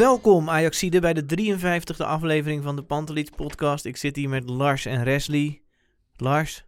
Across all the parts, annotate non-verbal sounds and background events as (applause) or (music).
Welkom Ajaxide bij de 53e aflevering van de Pantelits podcast. Ik zit hier met Lars en Resli. Lars,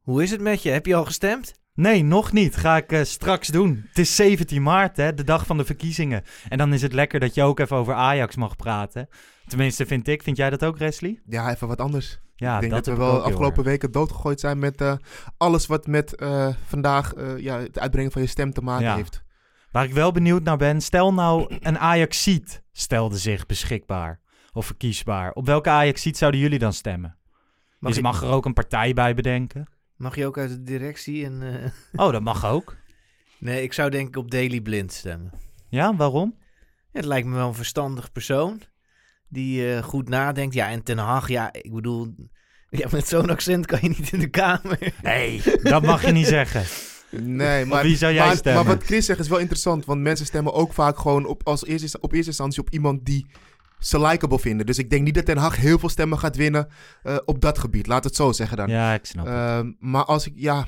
hoe is het met je? Heb je al gestemd? Nee, nog niet. Ga ik eh, straks doen. Het is 17 maart, hè, de dag van de verkiezingen. En dan is het lekker dat je ook even over Ajax mag praten. Tenminste, vind ik. Vind jij dat ook, Wesley? Ja, even wat anders. Ja, ik denk dat, we wel afgelopen weken doodgegooid zijn met eh, alles wat met eh, vandaag eh, ja, het uitbrengen van je stem te maken Ja. heeft. Waar ik wel benieuwd naar ben, stel nou een Ajaxiet stelde zich beschikbaar of verkiesbaar. Op welke Ajaxiet zouden jullie dan stemmen? Mag, je je, mag er ook een partij bij bedenken. mag je ook uit de directie? En, eh, Oh, dat mag ook. (laughs) Nee, ik zou denk ik op Daily Blind stemmen. Ja, waarom? Ja, het lijkt me wel een verstandig persoon. Die eh, goed nadenkt. Ja, en Ten Hag, ja, ik bedoel... Ja, met zo'n accent kan je niet in de kamer. Nee, dat mag je niet zeggen. (laughs) Nee, maar, wie zou jij maar, stemmen? maar wat Chris zegt is wel interessant, want mensen stemmen ook vaak gewoon op, als eerste, op eerste instantie op iemand die ze likable vinden. Dus ik denk niet dat Ten Hag heel veel stemmen gaat winnen eh, op dat gebied. Laat het zo zeggen dan. Ja, ik snap het. Ehm, maar als ik, ja.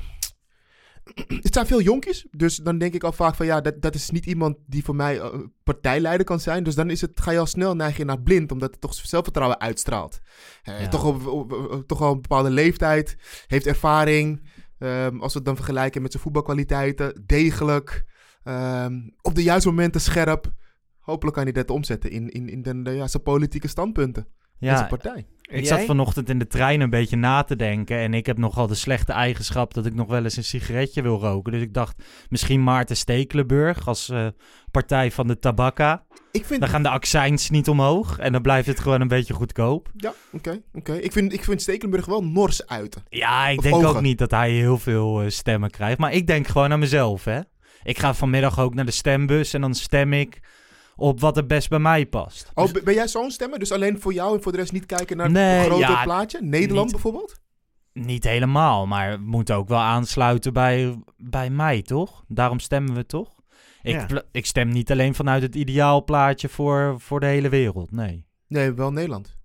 Het zijn veel jonkies, dus dan denk ik al vaak van ja, dat, dat is niet iemand die voor mij eh, partijleider kan zijn. Dus dan is het, ga je al snel neigen naar blind, omdat het toch zelfvertrouwen uitstraalt. Eh, Ja. toch, op, op- op- toch al een bepaalde leeftijd, heeft ervaring. Ehm, als we het dan vergelijken met zijn voetbalkwaliteiten, degelijk. ehm, op de juiste momenten scherp. Hopelijk kan hij dat omzetten in, in, in de, de- ja, zijn politieke standpunten. en Ja, zijn partij. Ik Jij? zat vanochtend in de trein een beetje na te denken. En ik heb nogal de slechte eigenschap dat ik nog wel eens een sigaretje wil roken. Dus ik dacht, misschien Maarten Stekelenburg als eh, partij van de tabakka. Ik vind Dan gaan de accijns niet omhoog. En dan blijft het gewoon een beetje goedkoop. Ja, oké. oké. Ik, vind, ik vind Stekelenburg wel nors uiten. Ja, ik Of denk ook niet dat hij heel veel eh, stemmen krijgt. Maar ik denk gewoon aan mezelf, hè. Ik ga vanmiddag ook naar de stembus en dan stem ik op wat het best bij mij past. Oh, ben- ben jij zo'n stemmer? Dus alleen voor jou en voor de rest niet kijken naar Nee, het grote ja, plaatje? Nederland niet. bijvoorbeeld? Niet helemaal, maar we moeten ook wel aansluiten bij, bij mij, toch? Daarom stemmen we toch? Ik, Ja. ik stem niet alleen vanuit het ideaalplaatje voor, voor de hele wereld, nee. Nee, wel Nederland.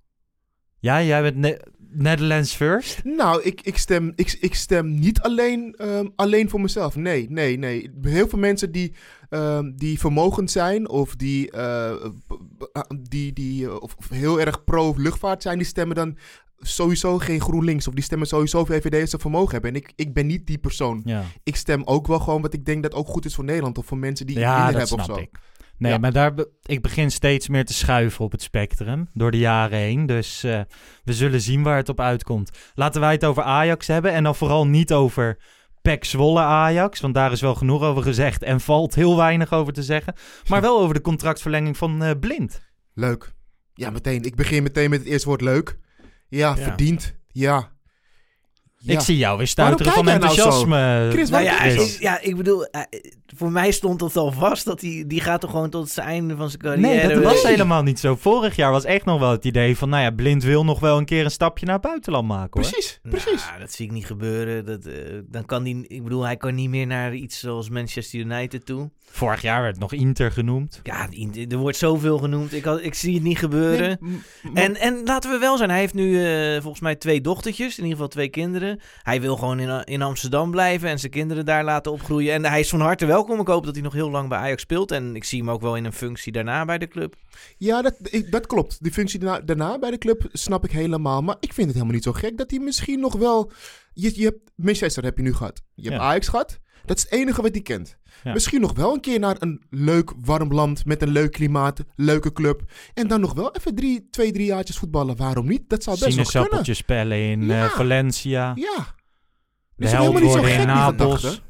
Ja, jij bent Ne- Netherlands first? Nou, ik, ik, stem, ik, ik stem niet alleen, ehm, alleen voor mezelf. Nee, nee, nee. Heel veel mensen die, ehm, die vermogend zijn of die, eh, b- die, die eh, of, heel erg pro-luchtvaart zijn, die stemmen dan sowieso geen GroenLinks. Of die stemmen sowieso VVD als ze vermogen hebben. En ik, ik ben niet die persoon. Ja, Ik stem ook wel gewoon wat ik denk dat ook goed is voor Nederland. Of voor mensen die ja minder hebben of snap zo. ik. Nee, Ja. maar daar be- ik begin steeds meer te schuiven op het spectrum door de jaren heen. Dus eh, we zullen zien waar het op uitkomt. Laten wij het over Ajax hebben en dan vooral niet over PEC Zwolle Ajax. Want daar is wel genoeg over gezegd en valt heel weinig over te zeggen. Maar wel over de contractverlenging van eh, Blind. Leuk. Ja, meteen. Ik begin meteen met het eerste woord leuk. Ja, Ja. verdiend. Ja. Ja. Ik zie jou weer stuiteren van nou enthousiasme. Chris, Nou waarom ja, ja, ik bedoel, eh, voor mij stond het al vast dat hij, die gaat toch gewoon tot het einde van zijn carrière. Nee, dat was helemaal niet zo. Vorig jaar was echt nog wel het idee van, nou ja, Blind wil nog wel een keer een stapje naar het buitenland maken hoor. Precies, precies. Nou, dat zie ik niet gebeuren. Dat, eh, dan kan die, ik bedoel, hij kan niet meer naar iets zoals Manchester United toe. Vorig jaar werd nog Inter genoemd. Ja, die- er wordt zoveel genoemd. Ik, had, ik zie het niet gebeuren. Nee, En, en laten we wel zijn, hij heeft nu eh, volgens mij twee dochtertjes, in ieder geval twee kinderen. Hij wil gewoon in, in Amsterdam blijven en zijn kinderen daar laten opgroeien. En hij is van harte welkom. Ik hoop dat hij nog heel lang bij Ajax speelt. En ik zie hem ook wel in een functie daarna bij de club. Ja, dat, dat klopt. Die functie daarna, daarna bij de club snap ik helemaal. Maar ik vind het helemaal niet zo gek dat hij misschien nog wel... Je, je hebt Manchester heb je nu gehad. Je hebt Ja. Ajax gehad. Dat is het enige wat hij kent. Ja. Misschien nog wel een keer naar een leuk warm land met een leuk klimaat, leuke club. En dan nog wel even drie, twee, drie jaartjes voetballen. Waarom niet? Dat zou best nog kunnen. Sinaasappeltjes pellen in Ja. eh, Valencia. Ja. De held helemaal niet zo worden in Napels.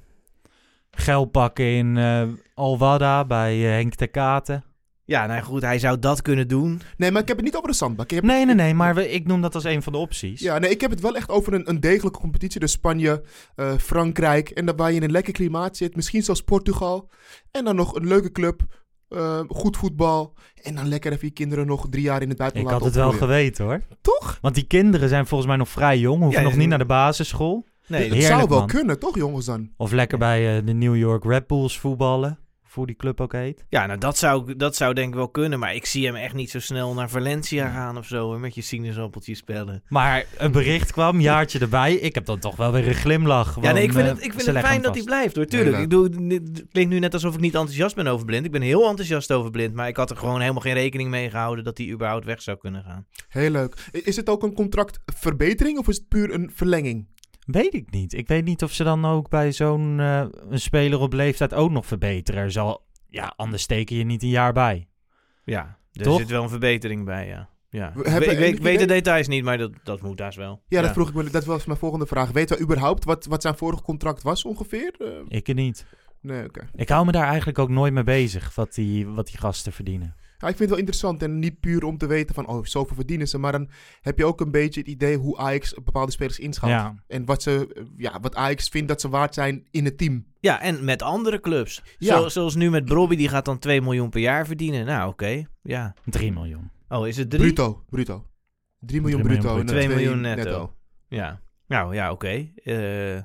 Geld pakken in eh Alwada bij eh, Henk de Katen. Ja, nou goed, hij zou dat kunnen doen. Nee, maar ik heb het niet over de zandbak. Ik heb Nee, nee, nee, maar we, ik noem dat als een van de opties. Ja, nee, ik heb het wel echt over een, een degelijke competitie. Dus Spanje, eh, Frankrijk. En dan waar je in een lekker klimaat zit. Misschien zelfs Portugal. En dan nog een leuke club. eh, goed voetbal. En dan lekker even je kinderen nog drie jaar in het Ik buitenland had het wel geweten hoor. Toch? Want die kinderen zijn volgens mij nog vrij jong, hoeven Ja, nog niet naar de basisschool. Nee, het heerlijk, zou wel man. kunnen, toch jongens dan? Of lekker bij eh, de New York Red Bulls voetballen. Hoe die club ook heet. Ja, nou dat zou, dat zou denk ik wel kunnen. Maar ik zie hem echt niet zo snel naar Valencia gaan of zo. Met je sinaasappeltjes spellen. Maar een bericht kwam, jaartje erbij. Ik heb dan toch wel weer een glimlach. Ja, nee, ik vind eh, het, ik vind het fijn dat hij blijft hoor. Tuurlijk. Ik doe, het klinkt nu net alsof ik niet enthousiast ben over Blind. Ik ben heel enthousiast over Blind. Maar ik had er gewoon helemaal geen rekening mee gehouden dat hij überhaupt weg zou kunnen gaan. Heel leuk. Is het ook een contractverbetering of is het puur een verlenging? Weet ik niet. Ik weet niet of ze dan ook bij zo'n eh, een speler op leeftijd ook nog verbeteren. Er Zal, ja, anders steken je niet een jaar bij. Ja, er Toch? zit wel een verbetering bij, ja. ja. We Ik, hebben weet, ik weet, ik weet de details niet, maar dat, dat moet daar wel. Ja, dat vroeg ik me. Dat was mijn volgende vraag. Weten we überhaupt wat, wat zijn vorige contract was ongeveer? Eh, Ik er niet. nee, oké. Ik hou me daar eigenlijk ook nooit mee bezig, wat die, wat die gasten verdienen. Ja, ik vind het wel interessant en niet puur om te weten van, oh, zoveel verdienen ze. Maar dan heb je ook een beetje het idee hoe Ajax bepaalde spelers inschat. Ja. En wat, ze, ja, wat Ajax vindt dat ze waard zijn in het team. Ja, en met andere clubs. Ja. Zo- zoals nu met Brobby, die gaat dan 2 miljoen per jaar verdienen. Nou, oké. Ja. 3 miljoen. Oh, is het 3? Bruto, bruto. 3 miljoen Drie miljoen bruto. en bruto. dan 2 twee miljoen netto. Ja. Nou, ja, oké. Eh,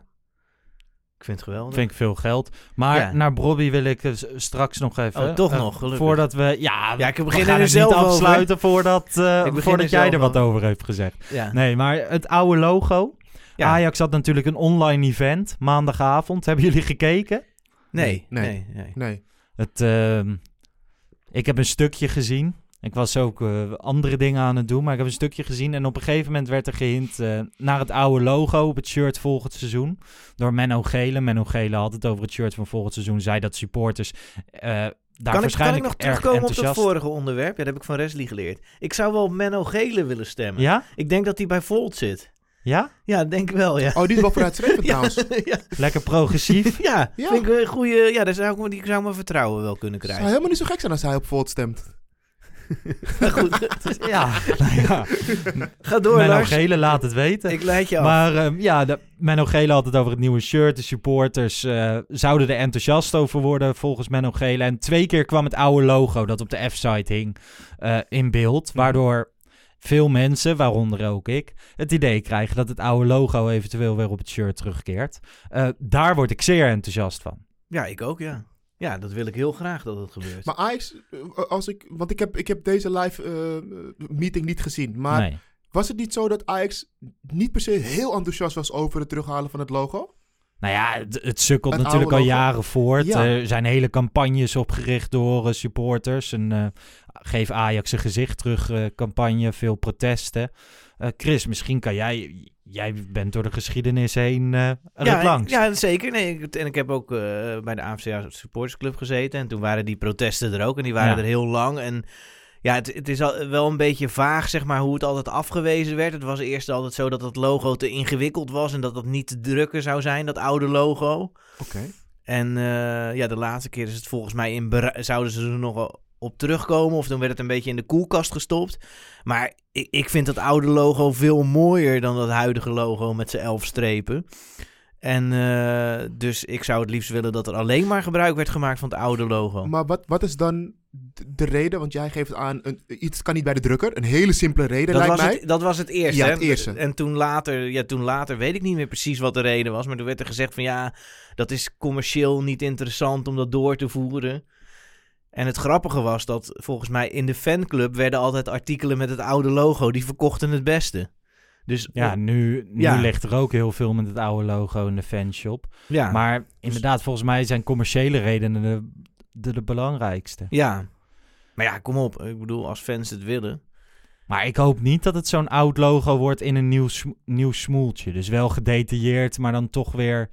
ik vind het geweldig. Vind ik veel geld. Maar Ja. naar Bobby wil ik eh, straks nog even. Oh, toch eh, nog, gelukkig. Voordat we. Ja, Ja, ik we begin gaan er zelf niet over. afsluiten voordat, eh, Ik begin voordat er jij er wat over. over hebt gezegd. Ja. Nee, maar het oude logo. Ja. Ajax had natuurlijk een online event maandagavond. Hebben jullie gekeken? Nee, Nee. nee, nee. Nee. Het, ehm, ik heb een stukje gezien. Ik was ook eh, andere dingen aan het doen, maar ik heb een stukje gezien. En op een gegeven moment werd er gehint eh, naar het oude logo op het shirt volgend seizoen. Door Menno Gele. Menno Gele had het over het shirt van volgend seizoen. Zei dat supporters eh, daar Kan ik, kan ik waarschijnlijk nog terugkomen op dat enthousiast... vorige onderwerp? Ja, dat heb ik van Wesley geleerd. Ik zou wel op Menno Gele willen stemmen. Ja? Ik denk dat hij bij Volt zit. Ja? Ja, denk ik wel, ja. Oh, die is wel vooruitstrevend (laughs) ja, trouwens. (laughs) ja, Lekker progressief. (laughs) ja, Ja. vind ik een goede... Ja, daar zou ik, die zou mijn vertrouwen wel kunnen Het zou krijgen. helemaal niet zo gek zijn als hij op Volt stemt. (laughs) Goed, ja, (laughs) nou ja. ga door, Menno Lars. Gele laat het weten. Ik leid je af. Maar ehm, ja, de, Menno Gele had het over het nieuwe shirt. De supporters eh, zouden er enthousiast over worden, volgens Menno Gele. En twee keer kwam het oude logo dat op de F-site hing eh, in beeld. Waardoor veel mensen, waaronder ook ik, het idee krijgen dat het oude logo eventueel weer op het shirt terugkeert. Eh, daar word ik zeer enthousiast van. Ja, ik ook, ja. Ja, dat wil ik heel graag dat het gebeurt. Maar Ajax, eh, als ik, want ik heb, ik heb deze live eh, meeting niet gezien. Maar nee. was het niet zo dat Ajax niet per se heel enthousiast was over het terughalen van het logo? Nou ja, het, het sukkelt Het natuurlijk al jaren voort. Ja. Er zijn hele campagnes opgericht door eh, supporters. Een eh, geef Ajax een gezicht terug campagne, veel protesten. Chris, misschien kan jij... Jij bent door de geschiedenis heen er ja, langs. Ja, zeker. Nee, ik- en ik heb ook eh, bij de AFCA Supportersclub gezeten. En toen waren die protesten er ook. En die waren Ja. er heel lang. En ja, het, het is al, wel een beetje vaag, zeg maar, hoe het altijd afgewezen werd. Het was eerst altijd zo dat het logo te ingewikkeld was. En dat dat niet te drukken zou zijn, dat oude logo. Oké. En eh, ja, de laatste keer is het volgens mij in zouden ze er nog wel op terugkomen. Of dan werd het een beetje in de koelkast gestopt. Maar ik, ik vind dat oude logo veel mooier dan dat huidige logo met zijn elf strepen. En eh, dus ik zou het liefst willen dat er alleen maar gebruik werd gemaakt van het oude logo. Maar wat, wat is dan de reden? Want jij geeft aan, een, iets kan niet bij de drukker. Een hele simpele reden, Dat lijkt was, mij. het, dat was het eerste. Ja, het eerste. En toen later, ja, toen later weet ik niet meer precies wat de reden was. Maar toen werd er gezegd van ja, dat is commercieel niet interessant om dat door te voeren. En het grappige was dat volgens mij in de fanclub werden altijd artikelen met het oude logo. Die verkochten het beste. Dus Ja, nu, nu Ja. ligt er ook heel veel met het oude logo in de fanshop. ja, Maar inderdaad, volgens mij zijn commerciële redenen de, de, de belangrijkste. ja. Maar ja, kom op. Ik bedoel, als fans het willen. Maar ik hoop niet dat het zo'n oud logo wordt in een nieuw, nieuw smoeltje. Dus wel gedetailleerd, maar dan toch weer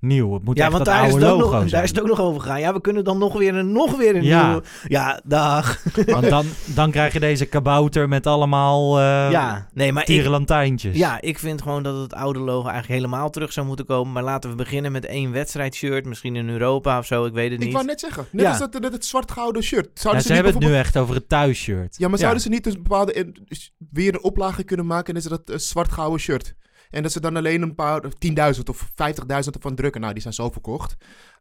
nieuw. Het moet Ja, echt want dat daar is, oude het ook logo nog, zijn. daar is het ook nog over gegaan. Ja, we kunnen dan nog weer een, nog weer een Ja. nieuwe... Ja, dag. Want dan, dan krijg je deze kabouter met allemaal eh ja, nee, maar ik, tierenlantijntjes. Ja, ik vind gewoon dat het oude logo eigenlijk helemaal terug zou moeten komen. Maar laten we beginnen met één wedstrijdshirt. Misschien in Europa of zo, ik weet het Ik niet. wou net zeggen, net Ja. als dat, net het zwart-gouden shirt. Ja, Zouden ze ze, hebben het nu echt over het thuisshirt. Ja, maar Ja. zouden ze niet dus een bepaalde weer een oplage kunnen maken en is dat eh, zwart-gouden shirt? En dat ze dan alleen een paar, 10.000 of 50.000 ervan drukken. Nou, die zijn zo verkocht.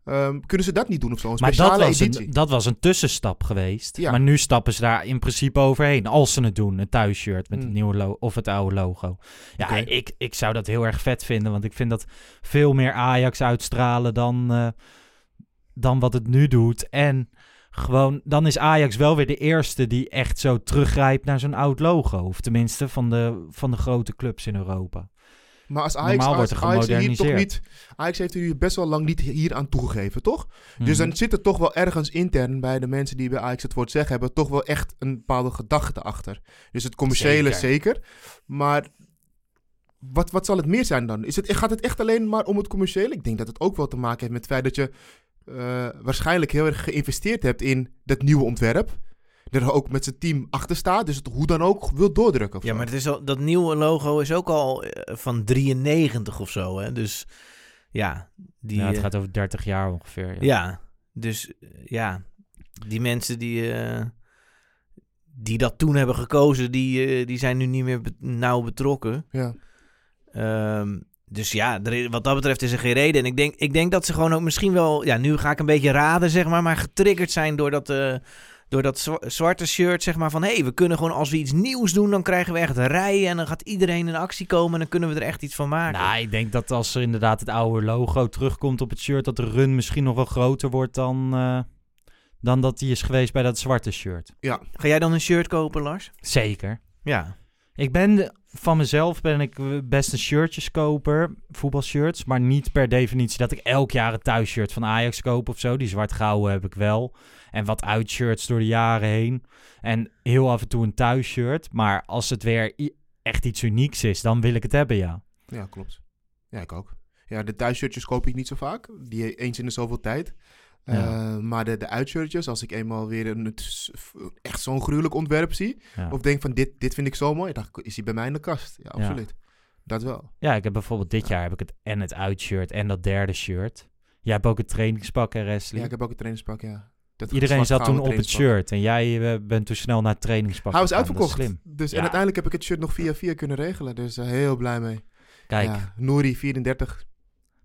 Ehm, kunnen ze dat niet doen of zo? Een Maar speciale dat was, editie. een, dat was een tussenstap geweest. Ja. Maar nu stappen ze daar in principe overheen. Als ze het doen, een thuisshirt met het Hmm. nieuwe logo of het oude logo. Ja, ik, ik zou dat heel erg vet vinden. Want ik vind dat veel meer Ajax uitstralen dan, eh, dan wat het nu doet. En gewoon, dan is Ajax wel weer de eerste die echt zo teruggrijpt naar zo'n oud logo. Of tenminste van de, van de grote clubs in Europa. Maar als Ajax, Normaal wordt er Ajax hier toch niet... Ajax heeft hier best wel lang niet hier aan toegegeven, toch? Dus Mhm. dan zit er toch wel ergens intern bij de mensen die bij Ajax het woord zeggen... hebben toch wel echt een bepaalde gedachte achter. Dus het commerciële Zeker. zeker. Maar wat, wat zal het meer zijn dan? Is het, gaat het echt alleen maar om het commerciële? Ik denk dat het ook wel te maken heeft met het feit dat je... eh, waarschijnlijk heel erg geïnvesteerd hebt in dat nieuwe ontwerp. Er ook met zijn team achter staat. Dus het hoe dan ook wil doordrukken. Ja, zo. maar het is al, dat nieuwe logo is ook al eh, van 93 of zo, hè. Dus ja, die... ja, het eh, gaat over 30 jaar ongeveer. Ja. Ja, dus eh, ja, die mensen die, eh, die dat toen hebben gekozen, die, eh, die zijn nu niet meer be- nauw betrokken. Ja. Ehm, dus ja, er is- wat dat betreft is er geen reden. En ik denk, ik denk dat ze gewoon ook misschien wel, ja, nu ga ik een beetje raden, zeg maar, maar getriggerd zijn door dat, eh, door dat zwa- zwarte shirt, zeg maar, van hé, hey, we kunnen gewoon als we iets nieuws doen, dan krijgen we echt rijen en dan gaat iedereen in actie komen en dan kunnen we er echt iets van maken. Nou, ik denk dat als er inderdaad het oude logo terugkomt op het shirt, dat de run misschien nog wel groter wordt dan, eh, dan dat die is geweest bij dat zwarte shirt. Ga jij dan een shirt kopen, Lars? Zeker. Ja. Ik ben de- van mezelf ben ik best een shirtjeskoper, voetbalshirts, maar niet per definitie dat ik elk jaar een thuisshirt van Ajax koop of zo. Die zwart-gouden heb ik wel. En wat uitshirts door de jaren heen. En heel af en toe een thuisshirt. Maar als het weer echt iets unieks is, dan wil ik het hebben, ja. Ja, klopt. Ja, ik ook. Ja, de thuisshirtjes koop ik niet zo vaak. Die eens in de zoveel tijd. Ja. Eh, maar de, de uitshirtjes, als ik eenmaal weer een, echt zo'n gruwelijk ontwerp zie... Ja. of denk van dit, dit vind ik zo mooi... dan is hij bij mij in de kast. Ja, Ja. absoluut. Dat wel. Ja, ik heb bijvoorbeeld dit jaar heb ik het en het uitshirt en dat derde shirt. Jij hebt ook het trainingspak, hè, Wesley? Ja, ik heb ook een trainingspak, ja. Dat Iedereen zat toen op het shirt en jij eh, bent toen snel naar het trainingspak Hij was uitverkocht. slim. Dus, En uiteindelijk heb ik het shirt nog via via kunnen regelen. Dus eh, heel blij mee. Kijk, Ja, Nouri, 34.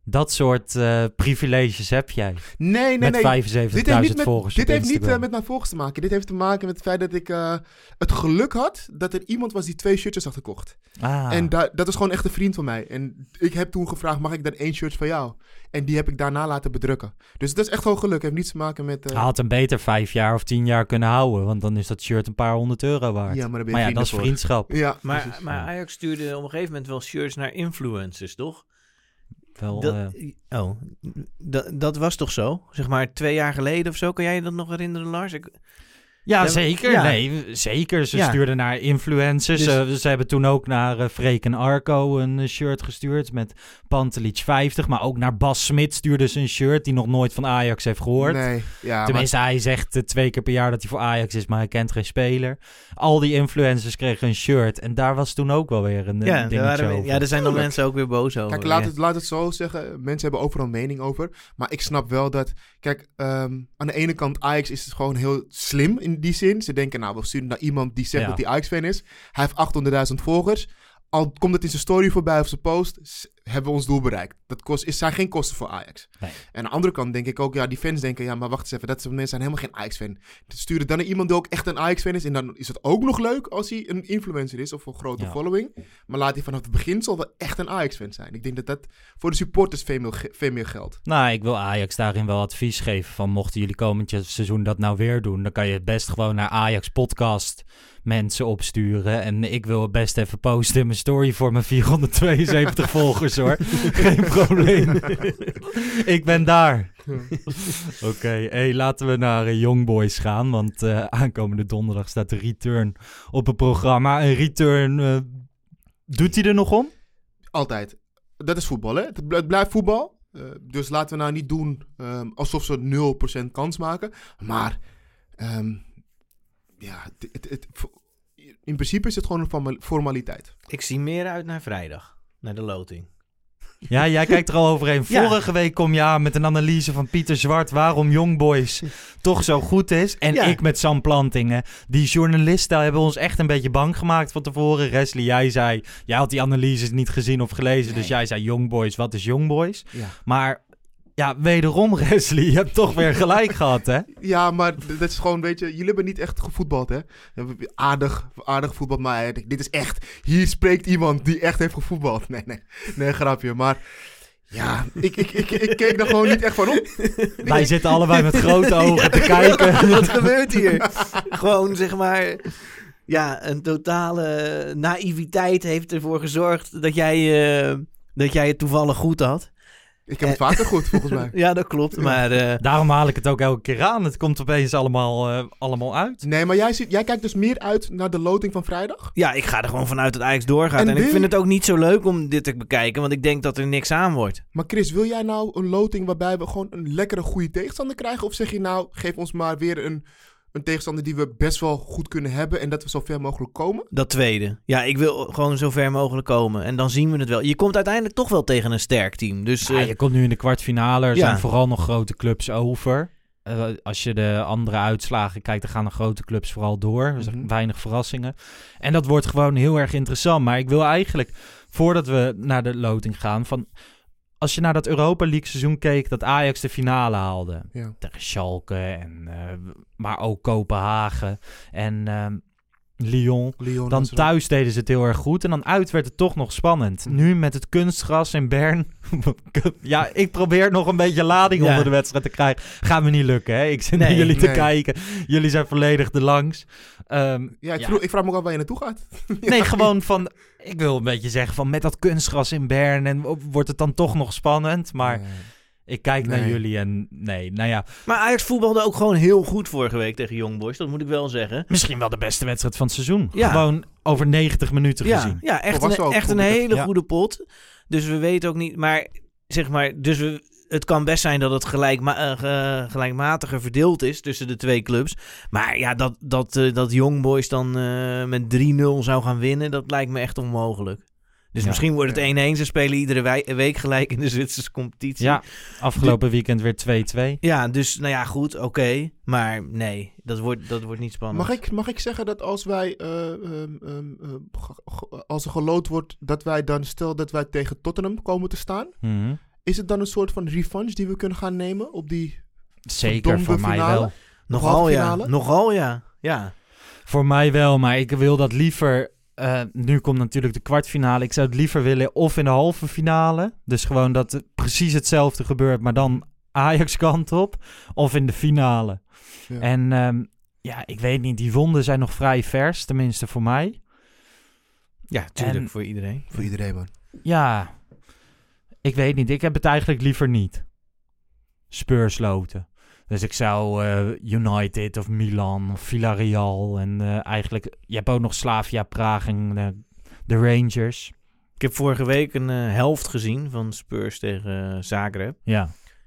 Dat soort eh, privileges heb jij. Nee, nee, met nee. 75.000 Dit heeft niet, met, volgers dit heeft niet eh, met mijn volgers te maken. Dit heeft te maken met het feit dat ik eh, het geluk had dat er iemand was die twee shirtjes had gekocht. Ah, En da- dat is gewoon echt een vriend van mij. En ik heb toen gevraagd, mag ik dan één shirt van jou? En die heb ik daarna laten bedrukken. Dus het is echt gewoon geluk. Het heeft niets te maken met... eh, hij had hem beter vijf jaar of tien jaar kunnen houden, want dan is dat shirt een paar honderd euro waard. ja, maar daar ben je maar ja, dat is voor. vriendschap. Ja, Maar, maar Ja. Ajax stuurde op een gegeven moment wel shirts naar influencers, toch? Wel, Dat, eh, oh, dat, dat was toch zo? Zeg maar twee jaar geleden of zo. Kan jij je dat nog herinneren, Lars? Ik, Ja, Ja, zeker. ja. Nee, zeker. Ze Ja. stuurden naar influencers. Dus- Eh, ze hebben toen ook naar eh Freek en Arco een eh, shirt gestuurd met Pantelic 50. Maar ook naar Bas Smit stuurde ze een shirt die nog nooit van Ajax heeft gehoord. Nee, ja, maar- Tenminste, hij zegt twee keer per jaar dat hij voor Ajax is, maar hij kent geen speler. Al die influencers kregen een shirt. En daar was toen ook wel weer een ja, daar dingetje waren, over. ja, daar zijn dan mensen ook weer boos over. Kijk, laat, ja. het, laat het zo zeggen. Mensen hebben overal mening over. Maar ik snap wel dat... Kijk, ehm, aan de ene kant Ajax is het gewoon heel slim in in die zin. Ze denken, nou, we sturen naar iemand die zegt Ja. dat hij Ajax-fan is. Hij heeft 800.000 volgers. Al komt het in zijn story voorbij of zijn post, hebben we ons doel bereikt. Dat kost, is, zijn geen kosten voor Ajax. Nee. En aan de andere kant denk ik ook, ja, die fans denken, ja, maar wacht eens even, dat soort mensen zijn helemaal geen Ajax-fan. Sturen dan iemand die ook echt een Ajax-fan is. En dan is het ook nog leuk als hij een influencer is of een grote Ja. following. Maar laat hij vanaf het begin zal wel echt een Ajax-fan zijn. Ik denk dat dat voor de supporters veel meer, veel meer geldt. Nou, ik wil Ajax daarin wel advies geven van mochten jullie komend seizoen dat nou weer doen, dan kan je het best gewoon naar Ajax podcast mensen opsturen. En ik wil het best even posten in mijn story voor mijn (laughs) 472 volgers hoor. Geen probleem. (laughs) ik ben daar. (laughs) Oké, hey, laten we naar eh, Young Boys gaan, want eh, aankomende donderdag staat de return op het programma. Een return, eh, doet hij er nog om? Altijd. Dat is voetbal, hè? Het bl- het blijft voetbal. Eh, dus laten we nou niet doen ehm, alsof ze 0% kans maken. Maar ehm, ja, het, het, het- in principe is het gewoon een forma- formaliteit. Ik zie meer uit naar vrijdag. Naar de loting. Ja, jij kijkt er al overheen. Ja. Vorige week kom je aan met een analyse van Pieter Zwart waarom Young Boys toch zo goed is. En Ja. ik met Sam Plantingen. Die journalisten hebben ons echt een beetje bang gemaakt van tevoren. Wesley, jij zei, jij had die analyses niet gezien of gelezen. Dus jij zei Young Boys, wat is Young Boys? Ja. Maar ja, wederom (laughs) Wesley, je hebt toch weer gelijk gehad hè? Ja, maar dat is gewoon, weet je, jullie hebben niet echt gevoetbald, hè? Aardig, aardig voetbal, maar eh, dit is echt, hier spreekt iemand die echt heeft gevoetbald. (laughs) Nee, nee, nee, grapje, maar ja, ik, ik, ik, ik keek er gewoon niet echt van op. (laughs) Wij zitten allebei met grote ogen te kijken. Wat gebeurt hier? Gewoon zeg maar. Ja, een totale naïviteit heeft ervoor gezorgd dat jij, eh, dat jij het toevallig goed had. Ik heb het vaker goed, volgens mij. (laughs) Ja, dat klopt. Maar eh, Daarom haal ik het ook elke keer aan. Het komt opeens allemaal, eh, allemaal uit. Nee, maar jij, ziet, jij kijkt dus meer uit naar de loting van vrijdag? ja, ik ga er gewoon vanuit dat Ajax doorgaat. En, En ik vind het ook niet zo leuk om dit te bekijken, want ik denk dat er niks aan wordt. Maar Chris, wil jij nou een loting waarbij we gewoon een lekkere goede tegenstander krijgen? Of zeg je nou, geef ons maar weer een, een tegenstander die we best wel goed kunnen hebben en dat we zo ver mogelijk komen? Dat tweede. Ja, ik wil gewoon zo ver mogelijk komen. En dan zien we het wel. Je komt uiteindelijk toch wel tegen een sterk team. Dus Ja, eh, je komt nu in de kwartfinale. Er Ja. zijn vooral nog grote clubs over. Eh, als je de andere uitslagen kijkt, dan gaan de grote clubs vooral door. Er zijn Mhm. weinig verrassingen. En dat wordt gewoon heel erg interessant. Maar ik wil eigenlijk, voordat we naar de loting gaan, van als je naar dat Europa League seizoen keek, dat Ajax de finale haalde. Ja. Tegen Schalke, en, eh, maar ook Kopenhagen en ehm, Lyon. Lyon, Dan thuis deden ze het heel erg goed. En dan uit werd het toch nog spannend. Mhm. Nu met het kunstgras in Bern. (laughs) ja, ik probeer nog een beetje lading Ja. onder de wedstrijd te krijgen. Gaat me niet lukken, hè? Ik zit naar Nee, jullie te kijken. Jullie zijn volledig er langs. Ehm, Ja, ik, ja. Vroeg, ik vraag me ook af waar je naartoe gaat. (laughs) Nee, gewoon van... Ik wil een beetje zeggen van met dat kunstgras in Bern. En wordt het dan toch nog spannend. Maar Nee. Ik kijk naar jullie en nee, nou ja. Maar Ajax voetbalde ook gewoon heel goed vorige week tegen Young Boys. Dat moet ik wel zeggen. Misschien wel de beste wedstrijd van het seizoen. Ja. Gewoon over 90 minuten Ja, gezien. ja echt, een, echt hele Ja. goede pot. Dus we weten ook niet... Maar zeg maar... Dus we, het kan best zijn dat het gelijkma eh, ge- gelijkmatiger verdeeld is tussen de twee clubs. Maar ja, dat, dat, eh, dat Young Boys dan eh, met 3-0 zou gaan winnen... dat lijkt me echt onmogelijk. Dus Ja. misschien wordt het 1-1. Ze spelen iedere week gelijk in de (laughs) Zwitserse competitie. Ja, afgelopen weekend weer 2-2. Ja, dus nou ja, goed, oké. Maar nee, dat wordt, dat wordt niet spannend. Mag ik, mag ik zeggen dat als wij, eh, ehm, ehm, eh, als er geloot wordt, dat wij dan, stel dat wij tegen Tottenham komen te staan, Mhm. is het dan een soort van revanche die we kunnen gaan nemen op die... Zeker, voor mij finale? wel. Nogal ja, nogal ja. Ja, Voor mij wel, maar ik wil dat liever... eh, nu komt natuurlijk de kwartfinale. Ik zou het liever willen of in de halve finale. Dus gewoon dat het precies hetzelfde gebeurt, maar dan Ajax kant op. Of in de finale. Ja. En ehm, ja, ik weet niet, die wonden zijn nog vrij vers, tenminste voor mij. ja tuurlijk En- voor iedereen. Voor iedereen, man. Ja, ik weet niet. Ik heb het eigenlijk liever niet. Spurs loten. Dus ik zou eh, United of Milan of Villarreal en eh, eigenlijk... Je hebt ook nog Slavia Praag en eh, de Rangers. Ik heb vorige week een helft gezien van Spurs tegen Zagreb. Ja.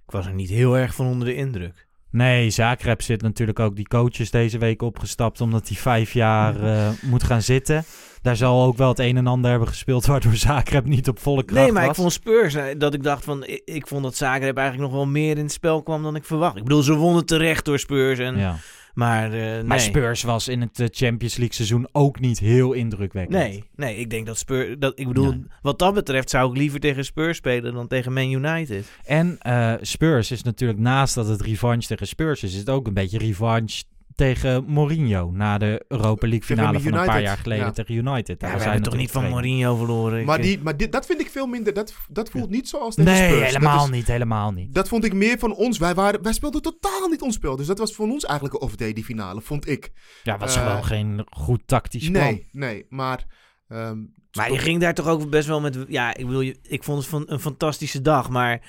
Ik was er niet heel erg van onder de indruk. Nee, Zagreb zit natuurlijk ook die coaches deze week opgestapt... omdat hij vijf jaar moet gaan zitten. Daar zal ook wel het een en ander hebben gespeeld... waardoor Zagreb niet op volle kracht Nee, maar was. ik vond Spurs, eh, dat ik dacht van, ik, ik vond dat Zagreb eigenlijk nog wel meer in het spel kwam dan ik verwacht. Ik bedoel, ze wonnen terecht door Spurs. En, Ja. Maar, eh, Maar nee. Spurs was in het eh, Champions League seizoen ook niet heel indrukwekkend. Nee, nee, ik denk dat Spurs... Dat, ik bedoel, Nee. wat dat betreft zou ik liever tegen Spurs spelen dan tegen Man United. En eh, Spurs is natuurlijk naast dat het revanche tegen Spurs is, is het ook een beetje revanche tegen Mourinho na de Europa League finale van een paar jaar geleden ja. tegen United. Daar Ja, we zijn toch niet van Mourinho verloren? Maar, die, maar dit, dat vind ik veel minder. Dat, dat voelt niet zoals tegen Nee, Spurs. helemaal is- niet, helemaal niet. Dat vond ik meer van ons. Wij, waren, wij speelden totaal niet ons spel. Dus dat was voor ons eigenlijk een off-day, die finale, vond ik. Ja, was Eh, gewoon geen goed tactisch plan. Nee, nee. Maar... ehm, Maar je ging daar toch ook best wel met... Ja, ik bedoel, je- ik vond het van een fantastische dag, maar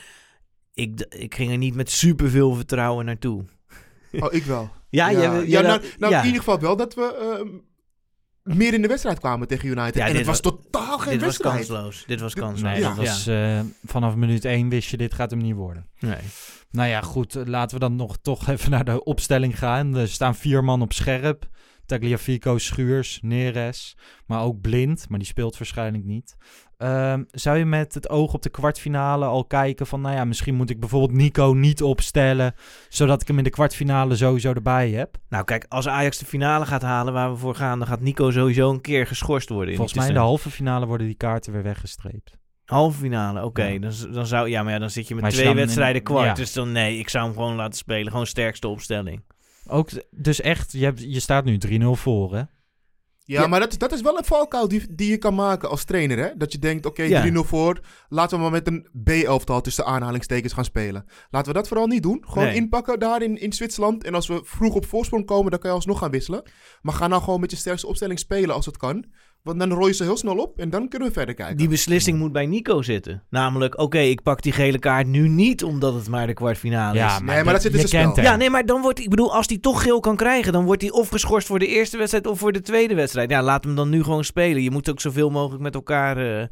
ik, ik ging er niet met superveel vertrouwen naartoe. Oh, ik wel. Ja, ja, jij- nou, nou ja. in ieder geval wel dat we ehm, meer in de wedstrijd kwamen tegen United. Ja, en dit het was wa- totaal geen Dit was wedstrijd. kansloos. Dit was Dit- kansloos. Nee, Ja. dat was eh, vanaf minuut 1 wist je, dit gaat hem niet worden. Nee. Nou ja, goed, eh, laten we dan nog toch (laughs) even naar de opstelling gaan. Er staan vier man op scherp. Tagliafico, Schuurs, Neres, maar ook Blind, maar die speelt waarschijnlijk niet. Ehm, zou je met het oog op de kwartfinale al kijken van, nou ja, misschien moet ik bijvoorbeeld Nico niet opstellen, zodat ik hem in de kwartfinale sowieso erbij heb? Nou kijk, als Ajax de finale gaat halen waar we voor gaan, dan gaat Nico sowieso een keer geschorst worden. in Volgens mij in de halve finale worden die kaarten weer weggestreept. halve finale. Oké, Ja. dan, dan zou ja, maar ja, dan zit je met Maar als je twee in- wedstrijden kwart. ja. Dus dan nee, ik zou hem gewoon laten spelen. Gewoon sterkste opstelling. Ook, dus echt, je, hebt, je staat nu 3-0 voor, hè? Ja, Ja. maar dat, dat is wel een valkuil die, die je kan maken als trainer. Hè? Dat je denkt, oké, Ja. 3-0 voor. Laten we maar met een B-elftal tussen aanhalingstekens gaan spelen. Laten we dat vooral niet doen. Gewoon Nee. inpakken daar in, in Zwitserland. En als we vroeg op voorsprong komen, dan kan je alsnog gaan wisselen. Maar ga nou gewoon met je sterkste opstelling spelen als het kan. Want dan rooi je ze heel snel op en dan kunnen we verder kijken. Die beslissing moet bij Nico zitten. Namelijk, oké, ik pak die gele kaart nu niet omdat het maar de kwartfinale Ja, is. Nee, maar dat zit in zijn spel. hem. Ja, nee, maar dan wordt ik bedoel, als hij toch geel kan krijgen, dan wordt hij of geschorst voor de eerste wedstrijd of voor de tweede wedstrijd. Ja, laat hem dan nu gewoon spelen. Je moet ook zoveel mogelijk met elkaar eh,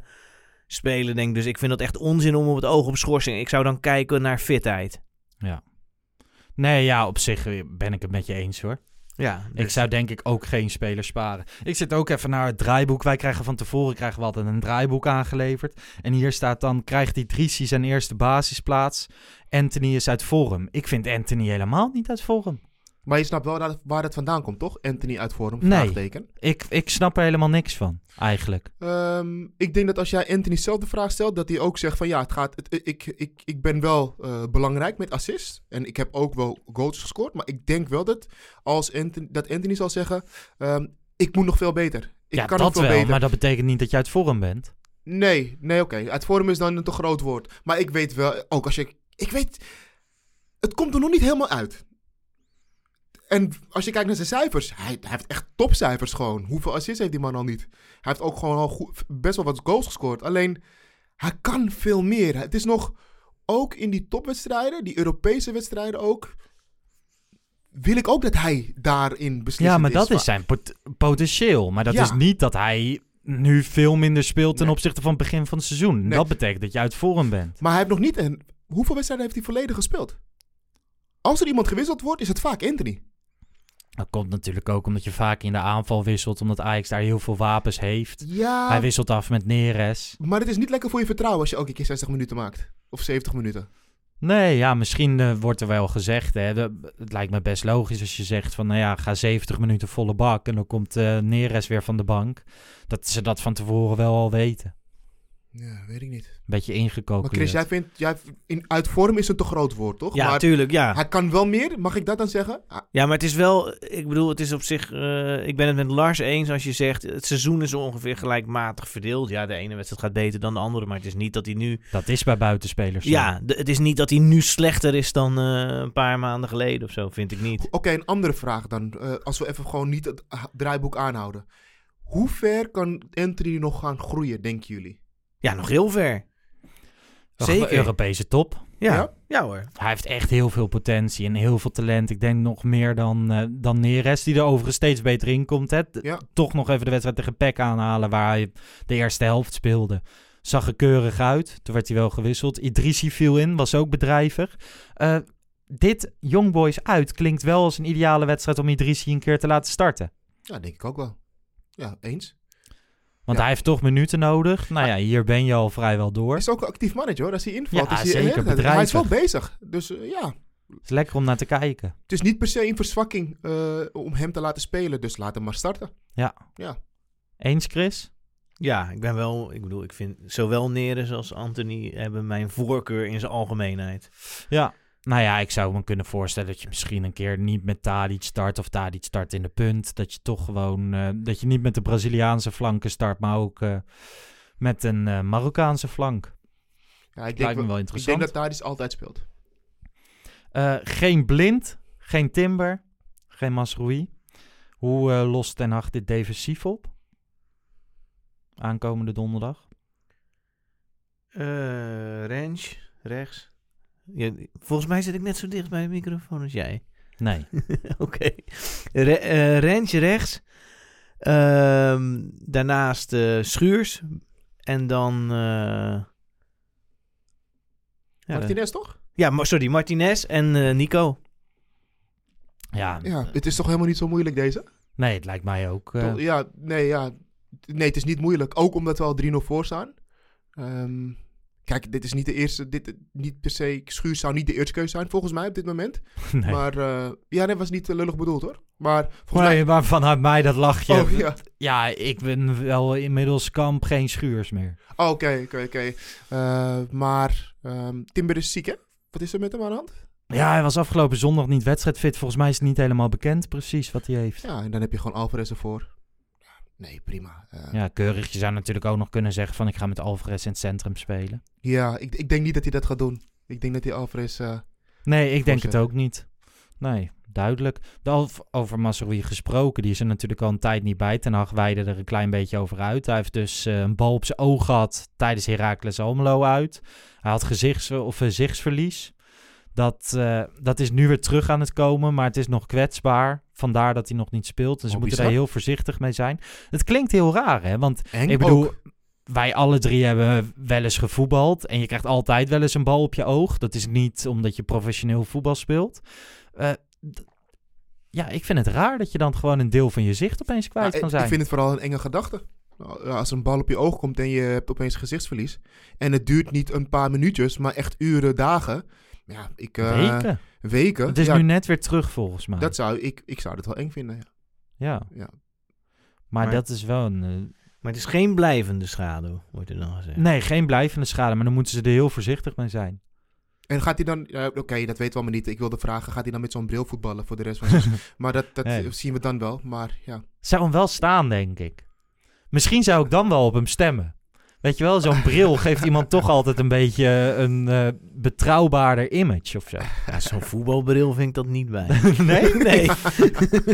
spelen, denk ik. Dus ik vind dat echt onzin om op het oog op schorsing. Ik zou dan kijken naar fitheid. Nee, ja, op zich eh, ben ik het met je eens hoor. Ja, Ik dus- zou denk ik ook geen speler sparen. Ik zit ook even naar het draaiboek. Wij krijgen van tevoren krijgen we altijd een draaiboek aangeleverd. En hier staat dan, krijgt Idrissi zijn eerste basisplaats. Anthony is uit vorm. Ik vind Anthony helemaal niet uit vorm. Maar je snapt wel dat, waar dat vandaan komt, toch? Anthony uit vorm, Nee. vraagteken. Ik, ik snap er helemaal niks van, eigenlijk. Ehm, ik denk dat als jij Anthony zelf de vraag stelt, dat hij ook zegt van ja, het gaat, het, ik, ik, ik ben wel eh, belangrijk met assist. En ik heb ook wel goals gescoord. Maar ik denk wel dat, als Anthony, dat Anthony zal zeggen, ehm, ik moet nog veel beter. Ik ja, kan dat nog veel wel, beter. maar dat betekent niet dat je uit vorm bent. Nee, nee, oké. Uit vorm is dan een te groot woord. Maar ik weet wel, ook als je, ik weet, het komt er nog niet helemaal uit. En als je kijkt naar zijn cijfers, hij, hij heeft echt topcijfers gewoon. Hoeveel assists heeft die man al niet? Hij heeft ook gewoon al goed, best wel wat goals gescoord. Alleen, hij kan veel meer. Het is nog, ook in die topwedstrijden, die Europese wedstrijden ook, wil ik ook dat hij daarin beslist Ja, maar dat is zijn pot- potentieel. Maar dat Ja. is niet dat hij nu veel minder speelt ten Nee. opzichte van het begin van het seizoen. Nee. Dat betekent dat je uit vorm bent. Maar hij heeft nog niet een... Hoeveel wedstrijden heeft hij volledig gespeeld? Als er iemand gewisseld wordt, is het vaak Anthony. Dat komt natuurlijk ook omdat je vaak in de aanval wisselt, omdat Ajax daar heel veel wapens heeft. Ja, Hij wisselt af met Neres. maar het is niet lekker voor je vertrouwen als je elke keer 60 minuten maakt. Of 70 minuten. Nee, ja, misschien eh, wordt er wel gezegd. Hè, het lijkt me best logisch als je zegt van, nou ja, ga 70 minuten volle bak en dan komt eh, Neres weer van de bank. Dat ze dat van tevoren wel al weten. Ja, weet ik niet. Een beetje Maar ingecalculeerd. Chris, jij vindt... Jij, in, uit vorm is een te groot woord, toch? Ja, maar tuurlijk, ja. hij kan wel meer. Mag ik dat dan zeggen? Ah, Ja, maar het is wel, ik bedoel, het is op zich, eh, ik ben het met Lars eens als je zegt, het seizoen is ongeveer gelijkmatig verdeeld. Ja, de ene wedstrijd gaat beter dan de andere, maar het is niet dat hij nu, Dat is bij buitenspelers zo. ja, de- het is niet dat hij nu slechter is dan eh, een paar maanden geleden of zo, vind ik niet. Oké, een andere vraag dan. Eh, als we even gewoon niet het draaiboek aanhouden. Hoe ver kan Anthony nog gaan groeien, denken jullie? Ja, nog heel ver. Zeker. Europese top. Ja, Ja? ja. hoor. Hij heeft echt heel veel potentie en heel veel talent. Ik denk nog meer dan, eh, dan Neres, die er overigens steeds beter in komt. Hè. Ja. Toch nog even de wedstrijd tegen PEC aanhalen, waar hij de eerste helft speelde. Zag er keurig uit. Toen werd hij wel gewisseld. Idrissi viel in, was ook bedrijvig. Eh, dit Young Boys uit klinkt wel als een ideale wedstrijd om Idrissi een keer te laten starten. Ja, denk ik ook wel. Ja, eens. Want Ja. hij heeft toch minuten nodig. Nou ja, hier ben je al vrijwel door. Is ook een actief mannetje hoor. Als hij invalt, Ja, is hij zeker, erg- Hij is wel bezig. Dus eh, ja. Het is lekker om naar te kijken. Het is niet per se een verzwakking eh, om hem te laten spelen. Dus laat hem maar starten. Ja. Ja. Eens, Chris? Ja, ik ben wel, ik bedoel, ik vind zowel Neres als Anthony hebben mijn voorkeur in zijn algemeenheid. Ja. Nou ja, ik zou me kunnen voorstellen dat je misschien een keer niet met Tadic start of Tadic start in de punt. Dat je toch gewoon, eh, dat je niet met de Braziliaanse flanken start, maar ook eh, met een eh, Marokkaanse flank. Ja, ik denk, Lijkt me wel- wel ik interessant. denk dat Tadic altijd speelt. Eh, geen Blind, geen Timber, geen Masroei. Hoe lost Ten Hag dit defensief op? Aankomende donderdag. Eh range, rechts. Ja, volgens mij zit ik net zo dicht bij de microfoon als jij. Nee. (laughs) Oké. Re- eh, rechts. Ehm, daarnaast eh, Schuurs. En dan... eh, ja, Martinez toch? Ja, maar sorry, Martinez en eh, Nico. Ja, Ja, het is toch helemaal niet zo moeilijk deze? nee, het lijkt mij ook. Toch? Ja, nee, ja. Nee, het is niet moeilijk. Ook omdat we al 3-0 voor staan. Ehm, kijk, dit is niet de eerste... Dit, niet per se... Schuur zou niet de eerste keuze zijn, volgens mij, op dit moment. (laughs) nee. Maar eh, ja, dat was niet eh, lullig bedoeld, hoor. Maar volgens Nee, maar vanuit mij dat lachje. mij... Oh, ja. Ja, ik ben wel inmiddels kamp geen schuurs meer. Oh, Oké, oké, oké. Eh, Maar ehm, Timber is ziek, hè? Wat is er met hem aan de hand? Ja, hij was afgelopen zondag niet wedstrijdfit. Volgens mij is het niet helemaal bekend precies wat hij heeft. Ja, en dan heb je gewoon Alvarez ervoor. Nee, prima. Eh, Ja, keurig. Je zou natuurlijk ook nog kunnen zeggen van ik ga met Alvarez in het centrum spelen. Ja, ik, ik denk niet dat hij dat gaat doen. Ik denk dat hij Alvarez... eh, Nee, ik denk het ook niet. Nee, duidelijk. De, over- over Masrowi gesproken, die is er natuurlijk al een tijd niet bij. Ten Hag er een klein beetje over uit. Hij heeft dus eh, een bal op zijn oog gehad tijdens Heracles Almelo uit. Hij had gezichts- of gezichtsverlies. Dat, eh, dat is nu weer terug aan het komen, maar het is nog kwetsbaar. Vandaar dat hij nog niet speelt. Dus Oh, we moeten daar heel voorzichtig mee zijn. Het klinkt heel raar, hè? Want ik bedoel, ook. wij alle drie hebben wel eens gevoetbald. En je krijgt altijd wel eens een bal op je oog. Dat is niet omdat je professioneel voetbal speelt. Eh, ja, ik vind het raar dat je dan gewoon een deel van je zicht opeens kwijt Nou, kan zijn. Ik vind het vooral een enge gedachte. Nou, Als er een bal op je oog komt en je hebt opeens gezichtsverlies. En het duurt niet een paar minuutjes, maar echt uren, dagen. Ja, ik... eh, Weken. Weken. Het is ja, nu net weer terug volgens mij. dat zou, ik, ik zou het wel eng vinden, ja. Ja, ja. maar, Maar- dat is wel een... eh, Maar het is geen blijvende schade, wordt er dan gezegd. nee, geen blijvende schade. Maar dan moeten ze er heel voorzichtig mee zijn. En gaat hij dan... Oké, dat weten we allemaal niet. Ik wilde vragen, gaat hij dan met zo'n bril voetballen voor de rest van zijn... (laughs) maar dat, dat Nee. zien we dan wel. Maar ja, Zou hem wel staan, denk ik. Misschien zou ik dan wel op hem stemmen. Weet je wel, zo'n bril (laughs) geeft iemand toch altijd een beetje een eh, betrouwbaarder image of zo. (laughs) Ja, Zo'n voetbalbril vind ik dat niet bij. (laughs) Nee? nee.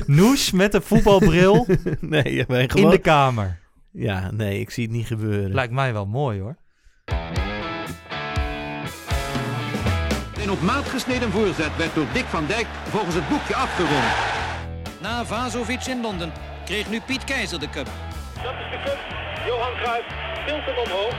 Noes met een voetbalbril nee, wij in gewoon... de kamer. Ja, nee, ik zie het niet gebeuren. Lijkt mij wel mooi hoor. Een op maat gesneden voorzet werd door Dick van Dijk volgens het boekje afgerond. Na Vazovic in Londen kreeg nu Piet Keizer de cup. Dat is de cup. Johan Cruijff omhoog.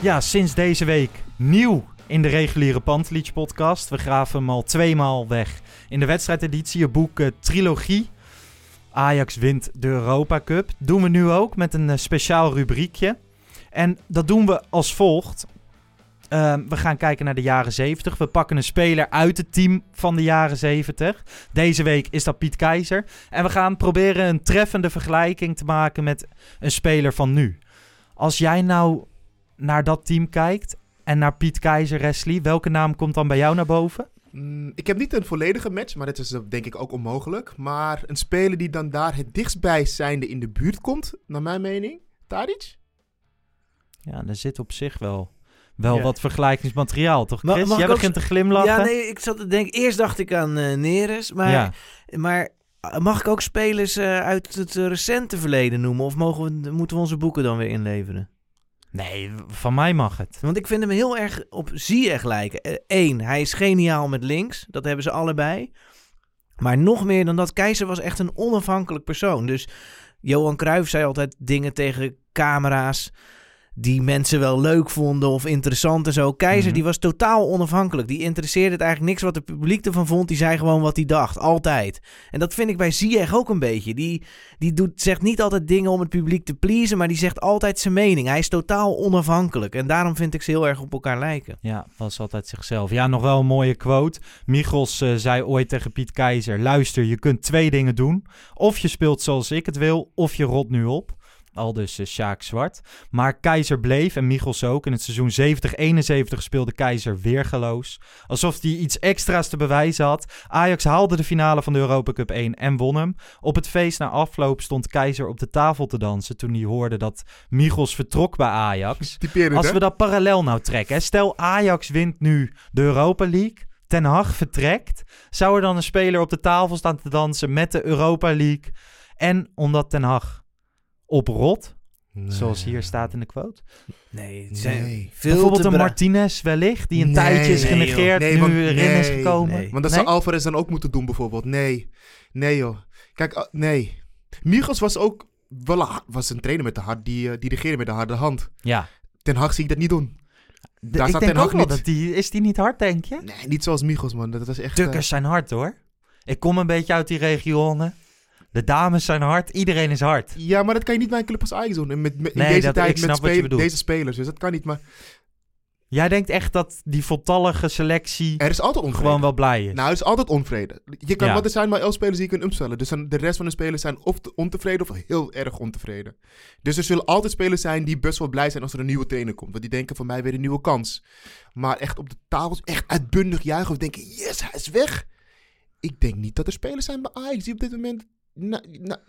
Ja, sinds deze week nieuw in de reguliere Pantelich podcast. We graven hem al tweemaal weg. In de wedstrijdeditie het boek eh, Trilogie. Ajax wint de Europa Cup. Doen we nu ook met een eh, speciaal rubriekje. En dat doen we als volgt. Ehm, we gaan kijken naar de jaren 70. We pakken een speler uit het team van de jaren 70. Deze week is dat Piet Keizer. En we gaan proberen een treffende vergelijking te maken met een speler van nu. Als jij nou naar dat team kijkt en naar Piet Keizer, Wesley, welke naam komt dan bij jou naar boven? Mm, ik heb niet een volledige match, maar dat is eh, denk ik ook onmogelijk. Maar een speler die dan daar het dichtstbij zijnde in de buurt komt, naar mijn mening, Tadic? Ja, er zit op zich wel, wel Ja. wat vergelijkingsmateriaal, toch Chris? mag Jij ook begint te glimlachen. Ja, nee, ik zat te denken... Eerst dacht ik aan eh Neres, maar... Ja. Maar uh, mag ik ook spelers eh, uit het eh, recente verleden noemen? Of mogen we, moeten we onze boeken dan weer inleveren? Nee, van mij mag het. Want ik vind hem heel erg op Ziyech lijken. Eén, hij is geniaal met links. Dat hebben ze allebei. Maar nog meer dan dat, Keizer was echt een onafhankelijk persoon. Dus Johan Cruijff zei altijd dingen tegen camera's. Die mensen wel leuk vonden of interessant en zo. Keizer, Mhm. die was totaal onafhankelijk. Die interesseerde het eigenlijk niks wat het publiek ervan vond. Die zei gewoon wat hij dacht, altijd. En dat vind ik bij Ziyech ook een beetje. Die, die doet, zegt niet altijd dingen om het publiek te pleasen, maar die zegt altijd zijn mening. Hij is totaal onafhankelijk. En daarom vind ik ze heel erg op elkaar lijken. Ja, was altijd zichzelf. Ja, nog wel een mooie quote. Michels eh, zei ooit tegen Piet Keizer: Luister, je kunt twee dingen doen. Of je speelt zoals ik het wil, of je rot nu op. Al dus eh, Sjaak Zwart. Maar Keizer bleef, en Michels ook. In het seizoen 70-71 speelde Keizer weergeloos. Alsof hij iets extra's te bewijzen had. Ajax haalde de finale van de Europa Cup 1 en won hem. Op het feest na afloop stond Keizer op de tafel te dansen... toen hij hoorde dat Michels vertrok bij Ajax. (laughs) Typerend, Als we dat parallel nou trekken. hè. Stel Ajax wint nu de Europa League. Ten Hag vertrekt. Zou er dan een speler op de tafel staan te dansen met de Europa League? En omdat Ten Hag oprot, zoals hier staat in de quote. Nee, het zijn Nee. veel Bijvoorbeeld een Martinez wellicht, die een Nee, tijdje is nee, genegeerd, nu want- erin is gekomen. nee. Want dat Nee? zou Alvarez dan ook moeten doen, bijvoorbeeld. Nee. Nee, joh. Kijk, ah, nee. Michels was ook wel een, was een trainer met de hard, die uh, dirigeerde met de harde hand. Ja. Ten Hag zie ik dat niet doen. De- Daar ik staat denk Ten Hag ook wel niet. dat die... Is die niet hard, denk je? Nee, niet zoals Michels, man. Dat was echt... eh, Tukkers zijn hard, hoor. Ik kom een beetje uit die regionen. De dames zijn hard, iedereen is hard. Ja, maar dat kan je niet bij een club als Ajax doen. En met, met- in Nee, deze dat- tijd met spel- deze spelers. Dus dat kan niet. Maar Jij denkt echt dat die voltallige selectie er is altijd onvrede. gewoon wel blij is? Nou, er is altijd onvrede. Je kan, Ja. wat er zijn maar elf spelers die je kunt umstellen. Dus dan de rest van de spelers zijn of te- ontevreden of heel erg ontevreden. Dus er zullen altijd spelers zijn die best wel blij zijn als er een nieuwe trainer komt. Want die denken van mij weer een nieuwe kans. Maar echt op de tafels, echt uitbundig juichen of denken, yes, hij is weg. Ik denk niet dat er spelers zijn bij Ajax die op dit moment... Nou, nou,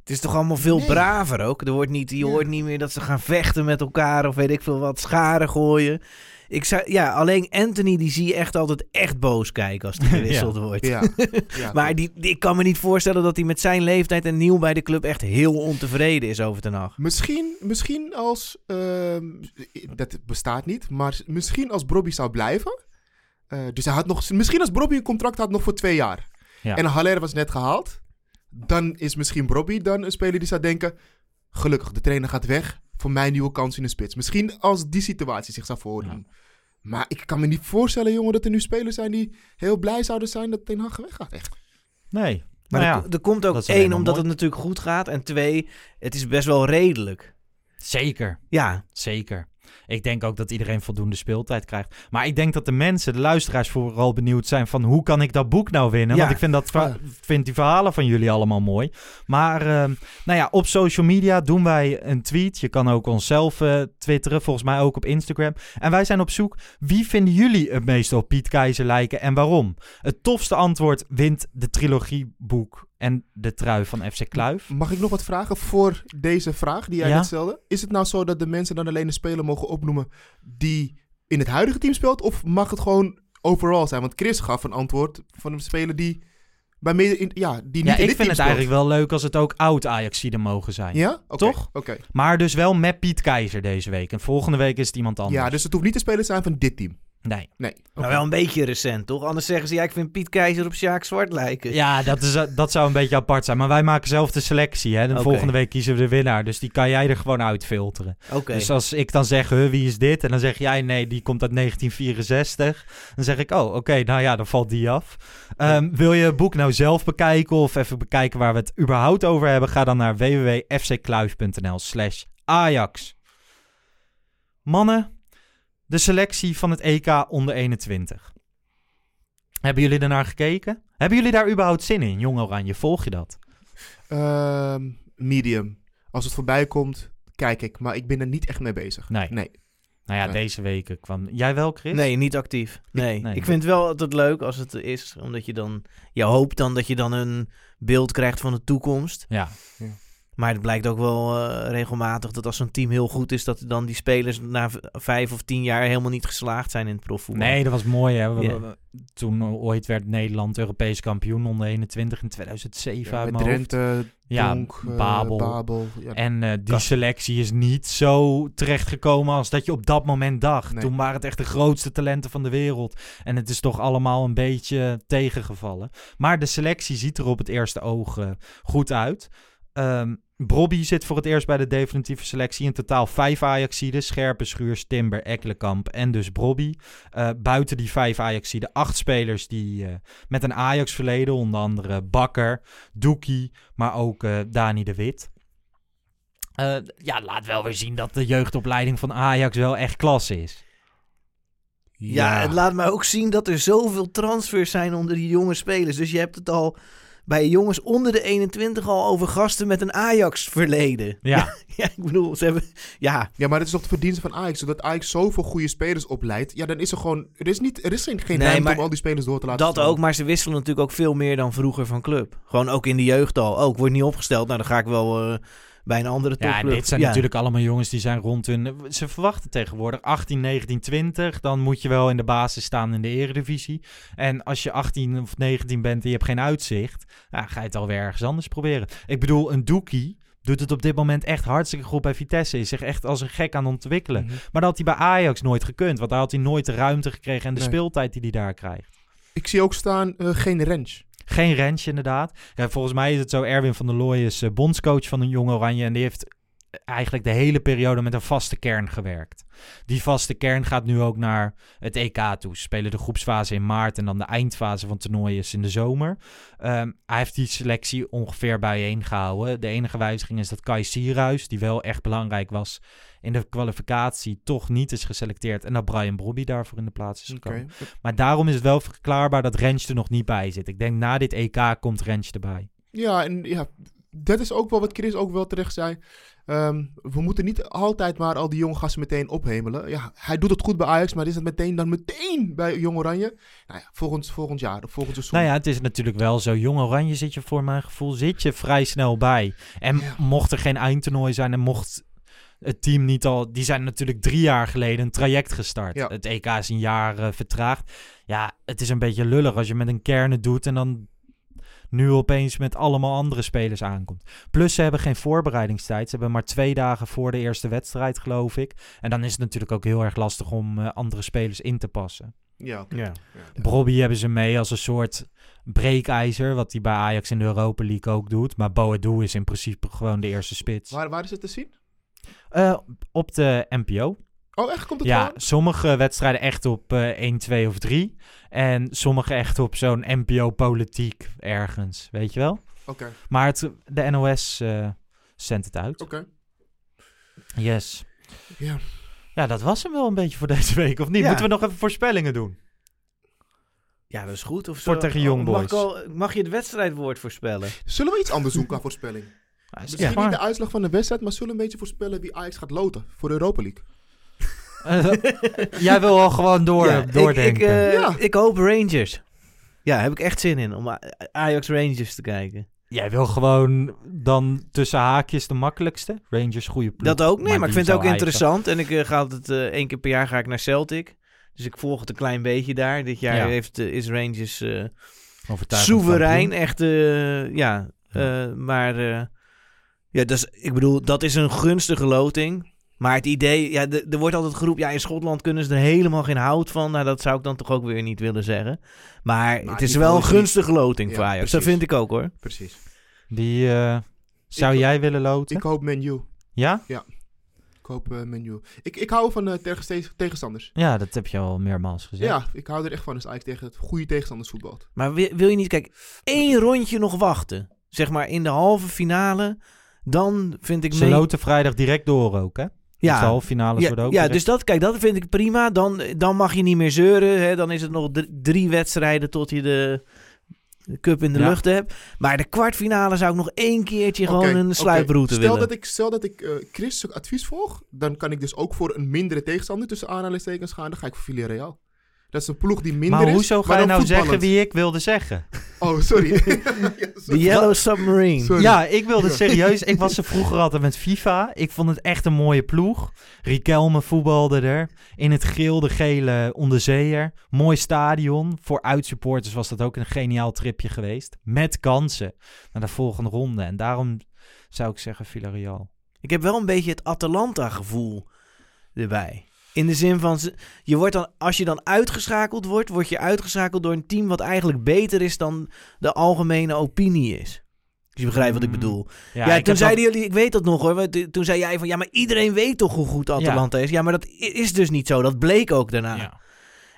Het is toch allemaal veel Nee. braver ook. Er wordt niet, je Ja. hoort niet meer dat ze gaan vechten met elkaar of weet ik veel wat, scharen gooien. Ik zou, ja, alleen Anthony die zie je echt altijd echt boos kijken als die (laughs) gewisseld wordt. ja. (laughs) ja maar die, die- ik kan me niet voorstellen dat hij met zijn leeftijd en nieuw bij de club echt heel ontevreden is over Ten Hag. Misschien, misschien als... ehm, dat bestaat niet. Maar misschien als Brobby zou blijven. eh, dus hij had nog... Misschien als Brobby een contract had nog voor twee jaar. Ja. En Haller was net gehaald. Dan is misschien Brobby dan een speler die zou denken... Gelukkig, de trainer gaat weg. Voor mij nieuwe kans in de spits. Misschien als die situatie zich zou voordoen. Maar ik kan me niet voorstellen, jongen, dat er nu spelers zijn die heel blij zouden zijn dat Ten Hag weggaat. Echt. Nee. Maar Nou er, ja, er komt ook één, omdat mooi. het natuurlijk goed gaat. En twee, het is best wel redelijk. Zeker. Ja, Zeker. Ik denk ook dat iedereen voldoende speeltijd krijgt. Maar ik denk dat de mensen, de luisteraars, vooral benieuwd zijn van hoe kan ik dat boek nou winnen? Ja. Want ik vind, dat vind die verhalen van jullie allemaal mooi. Maar ehm, nou ja, op social media doen wij een tweet. Je kan ook onszelf eh, twitteren, volgens mij ook op Instagram. En wij zijn op zoek, wie vinden jullie het meest op Piet Keizer lijken en waarom? Het tofste antwoord wint de trilogieboek en de trui van FC Kluif. Mag ik nog wat vragen voor deze vraag die jij Ja? net stelde? Is het nou zo dat de mensen dan alleen een speler mogen opnoemen die in het huidige team speelt? Of mag het gewoon overall zijn? Want Chris gaf een antwoord van een speler die bij mede in, ja, die niet Ja, in ik vind het speelt. eigenlijk wel leuk als het ook oud Ajaxiden mogen zijn. Ja? Toch? Oké. Maar dus wel met Piet Keizer deze week. En volgende week is het iemand anders. Ja, dus het hoeft niet de speler te zijn van dit team. Nee. Nee. maar Oké. wel een beetje recent, toch? Anders zeggen ze, ja, ik vind Piet Keizer op Sjaak Zwart lijken. Ja, dat, is, dat zou een beetje apart zijn. Maar wij maken zelf de selectie. Hè? De volgende week kiezen we de winnaar. Dus die kan jij er gewoon uitfilteren. Oké. Dus als ik dan zeg, huh, wie is dit? En dan zeg jij, nee, die komt uit 1964. Dan zeg ik, oh, oké, nou ja, dan valt die af. Ehm, wil je het boek nou zelf bekijken of even bekijken waar we het überhaupt over hebben? Ga dan naar www.fckluif.nl slash Ajax. Mannen, de selectie van het EK onder 21. Hebben jullie ernaar gekeken? Hebben jullie daar überhaupt zin in, Jong Oranje? Volg je dat? Ehm, medium. Als het voorbij komt, kijk ik. Maar ik ben er niet echt mee bezig. Nee. Nee. Nou ja, Nee. deze weken kwam... Jij wel, Chris? Nee, niet actief. Nee. nee. Ik vind het wel altijd leuk als het er is, omdat je dan, je hoopt dan dat je dan een beeld krijgt van de toekomst. Ja. Maar het blijkt ook wel eh, regelmatig dat als zo'n team heel goed is, dat dan die spelers na vijf of tien jaar helemaal niet geslaagd zijn in het profvoetbal. Nee, dat was mooi. Hè? We- Ja. we- Toen ooit werd Nederland Europees kampioen onder 21 in 2007 Ja, uit met mijn hoofd. Drenthe, Ja, Donk, eh, Babel. Babel. Ja, En eh, die Kast. selectie is niet zo terechtgekomen als dat je op dat moment dacht. Nee. Toen waren het echt de grootste talenten van de wereld. En het is toch allemaal een beetje tegengevallen. Maar de selectie ziet er op het eerste oog eh, goed uit. Ehm, Brobby zit voor het eerst bij de definitieve selectie. In totaal vijf Ajaxiden. Scherpe, Schuurs, Timber, Ekkelenkamp en dus Brobby. Uh, buiten die vijf Ajaxiden acht spelers die uh, met een Ajax-verleden. Onder andere Bakker, Doekie, maar ook uh, Dani de Wit. ja, laat wel weer zien dat de jeugdopleiding van Ajax wel echt klasse is. Ja, het laat mij ook zien dat er zoveel transfers zijn onder die jonge spelers. Dus je hebt het al bij jongens onder de 21 al over gasten met een Ajax-verleden. Ja. (laughs) ja, ik bedoel, ze hebben... Ja. ja, maar het is toch de verdienste van Ajax. Zodat Ajax zoveel goede spelers opleidt. Ja, dan is er gewoon... Er is, niet, er is geen, geen nee, ruimte om al die spelers door te laten Dat ook, maar ze wisselen natuurlijk ook veel meer dan vroeger van club. Gewoon ook in de jeugd al. Ook, wordt niet opgesteld. Nou, dan ga ik wel... Uh, bij een andere topclub. Ja, dit zijn natuurlijk allemaal jongens die zijn rond hun... Ze verwachten tegenwoordig 18, 19, 20. Dan moet je wel in de basis staan in de eredivisie. En als je 18 of 19 bent en je hebt geen uitzicht... Nou, ga je het alweer ergens anders proberen. Ik bedoel, een Doekie doet het op dit moment echt hartstikke goed bij Vitesse. Is zich echt als een gek aan ontwikkelen. Maar dat had hij bij Ajax nooit gekund. Want daar had hij nooit de ruimte gekregen en de speeltijd die hij daar krijgt. Ik zie ook staan uh, geen range. Geen rentje inderdaad. Ja, volgens mij is het zo, Erwin van der Looy is uh, bondscoach van een jonge Oranje. En die heeft eigenlijk de hele periode met een vaste kern gewerkt. Die vaste kern gaat nu ook naar het EK toe. Ze spelen de groepsfase in maart en dan de eindfase van toernooi is in de zomer. Um, hij heeft die selectie ongeveer bijeen gehouden. De enige wijziging is dat Kai Sierhuis, die wel echt belangrijk was in de kwalificatie, toch niet is geselecteerd. En dat Brian Brobby daarvoor in de plaats is gekomen. Okay. Maar daarom is het wel verklaarbaar dat Rens er nog niet bij zit. Ik denk na dit EK komt Rens erbij. Ja, en ja, dat is ook wel wat Chris ook wel terecht zei. Um, we moeten niet altijd maar al die jonge gasten meteen ophemelen. Ja, hij doet het goed bij Ajax, maar is het meteen dan meteen bij Jong Oranje? Nou ja, volgend, volgend jaar volgend seizoen. Nou ja, het is natuurlijk wel zo. Jong Oranje zit je voor mijn gevoel zit je vrij snel bij. En ja. mocht er geen eindtoernooi zijn en mocht het team niet al... Die zijn natuurlijk drie jaar geleden een traject gestart. Ja. Het EK is een jaar uh, vertraagd. Ja, het is een beetje lullig als je met een kern doet en dan nu opeens met allemaal andere spelers aankomt. Plus ze hebben geen voorbereidingstijd. Ze hebben maar twee dagen voor de eerste wedstrijd, geloof ik. En dan is het natuurlijk ook heel erg lastig om uh, andere spelers in te passen. Ja, okay. ja. Brobby hebben ze mee als een soort breekijzer, wat hij bij Ajax in de Europa League ook doet. Maar Boadu is in principe gewoon de eerste spits. Waar, waar is het te zien? Uh, op de NPO. Oh, echt? Komt het Ja, gewoon? sommige wedstrijden echt op uh, 1, 2 of 3. En sommige echt op zo'n NPO-politiek ergens, weet je wel? Oké. Okay. Maar het, de NOS uh, zendt het uit. Oké. Okay. Yes. Ja. Ja, dat was hem wel een beetje voor (laughs) deze week, of niet? Ja. Moeten we nog even voorspellingen doen? Ja, dat is goed. Of voor zo, tegen Young mag, al, mag je het wedstrijdwoord voorspellen? Zullen we iets anders doen qua voorspelling? Ja, Misschien ja. niet de uitslag van de wedstrijd, maar zullen we een beetje voorspellen wie Ajax gaat loten voor de Europa League? Jij wil al gewoon door, ja, doordenken. Ik, ik, uh, ja. ik, hoop Rangers. Ja, heb ik echt zin in om Ajax Rangers te kijken. Jij wil gewoon dan tussen haakjes de makkelijkste? Rangers goede ploeg. Dat ook, nee, maar, maar ik vind het ook interessant. En ik uh, ga het uh, één keer per jaar ga ik naar Celtic. Dus ik volg het een klein beetje daar. Dit jaar ja. heeft, is Rangers soeverein. Echt, ja. maar ja, dus, ik bedoel, dat is een gunstige loting. Maar het idee, ja, er wordt altijd geroepen, ja, in Schotland kunnen ze er helemaal geen hout van. Nou, dat zou ik dan toch ook weer niet willen zeggen. Maar, maar het is wel een gunstige loting ja, voor Ajax. Dat vind ik ook hoor. Precies. Die uh, zou ik, jij willen loten? Ik hoop menu. Ja? Ja. Ik hoop uh, menu. Ik, ik hou van uh, tegenstanders. Ja, dat heb je al meermaals gezegd. Ja, ik hou er echt van als Ajax tegen het goede tegenstanders voetbalt. Maar wil, wil je niet, kijk, één rondje nog wachten. Zeg maar in de halve finale. Dan vind ik... Ze mee... loten vrijdag direct door ook, hè? Ja, de halve finales ja, worden ook ja direct... dus dat, kijk, dat vind ik prima. Dan, dan mag je niet meer zeuren. Hè? Dan is het nog drie wedstrijden tot je de, de cup in de ja. lucht hebt. Maar de kwartfinale zou ik nog één keertje okay, gewoon een sluiproute okay. willen. Dat ik, stel dat ik uh, Chris advies volg, dan kan ik dus ook voor een mindere tegenstander tussen aanhalingstekens gaan. Dan ga ik voor Villarreal. Dat is een ploeg die minder maar is. hoezo ga je nou zeggen wie ik wilde zeggen? Oh, sorry. (laughs) De Yellow Submarine. Sorry. Ja, ik wilde serieus. Ik was er vroeger altijd met FIFA. Ik vond het echt een mooie ploeg. Riquelme voetbalde er. In het geel de gele onderzeeër. Mooi stadion. Voor uitsupporters was dat ook een geniaal tripje geweest. Met kansen naar de volgende ronde. En daarom zou ik zeggen Villarreal. Ik heb wel een beetje het Atalanta gevoel erbij. In de zin van, je wordt dan, als je dan uitgeschakeld wordt, word je uitgeschakeld door een team wat eigenlijk beter is dan de algemene opinie is. Als je begrijpt wat ik Mm. bedoel. Ja, Ja, ik toen zeiden jullie, ik weet dat nog hoor. Toen zei jij van, ja, maar iedereen weet toch hoe goed Atalanta is. Ja, maar dat is dus niet zo. Dat bleek ook daarna. Ja.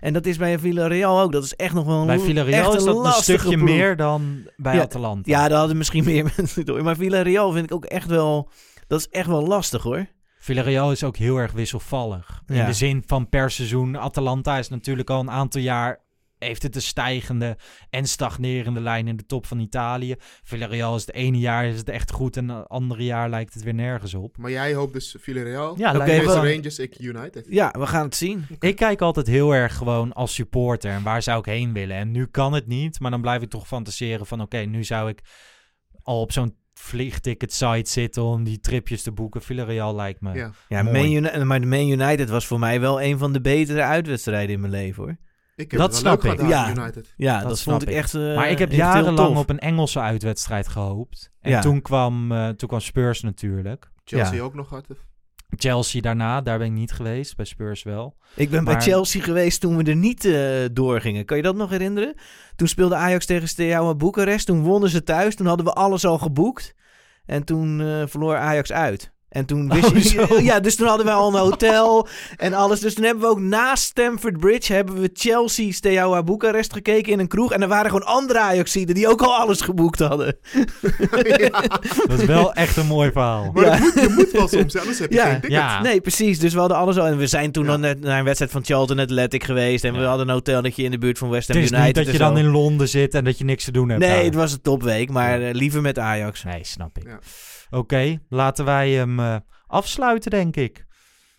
En dat is bij Villarreal ook. Dat is echt nog wel een Bij Villarreal is dat een stukje ploeg. meer dan bij. Atalanta. Ja, daar hadden misschien meer (laughs) mensen door. Maar Villarreal vind ik ook echt wel... Dat is echt wel lastig hoor. Villarreal is ook heel erg wisselvallig. In de zin van per seizoen. Atalanta is natuurlijk al een aantal jaar... heeft het een stijgende en stagnerende lijn in de top van Italië. Villarreal is het ene jaar is het echt goed... en het andere jaar lijkt het weer nergens op. Maar jij hoopt dus Villarreal. Ja, wel- Rangers, ik United. Ja, we gaan het zien. Ik kijk altijd heel erg gewoon als supporter. En waar zou ik heen willen? En nu kan het niet. Maar dan blijf ik toch fantaseren van... Oké, nu zou ik al op zo'n vliegticket site zitten... om die tripjes te boeken. Villarreal lijkt me... Ja. Ja. Man Uni- maar de Man United was voor mij wel een van de betere uitwedstrijden in mijn leven hoor. Ik heb Dat het wel snap leuk ik. Ja. United. Ja, Dat dat, snap vond ik echt. eh, Maar ik heb jarenlang op een Engelse uitwedstrijd gehoopt. En Ja. toen, kwam, eh, toen kwam Spurs natuurlijk. Chelsea Ja. ook nog gehad. Chelsea daarna, daar ben ik niet geweest. Bij Spurs wel. Ik ben bij Chelsea geweest toen we er niet eh, doorgingen. Kan je dat nog herinneren? Toen speelde Ajax tegen Steaua Boekarest. Toen wonnen ze thuis. Toen hadden we alles al geboekt. En toen eh, verloor Ajax uit. En toen wist Oh, je... zo. (laughs) Ja, dus toen hadden wij al een hotel en alles. Dus toen hebben we ook na Stamford Bridge... hebben we Chelsea, Steaua Boekarest gekeken in een kroeg. En er waren gewoon andere Ajaxiden die ook al alles geboekt hadden. (laughs) Dat is wel echt een mooi verhaal. Maar Ja. dat moet, je moet wel soms, anders heb je Ja. geen ticket. Ja, Nee, precies. Dus we hadden alles al. En we zijn toen Ja. dan net naar een wedstrijd van Charlton Athletic geweest. En we hadden een hotelletje in de buurt van West Ham het is United. niet dat je dan in Londen zit en dat je niks te doen hebt. Nee, daar. het was een topweek. Maar eh, liever met Ajax. Nee, snap ik. Oké, laten wij hem eh, afsluiten, denk ik.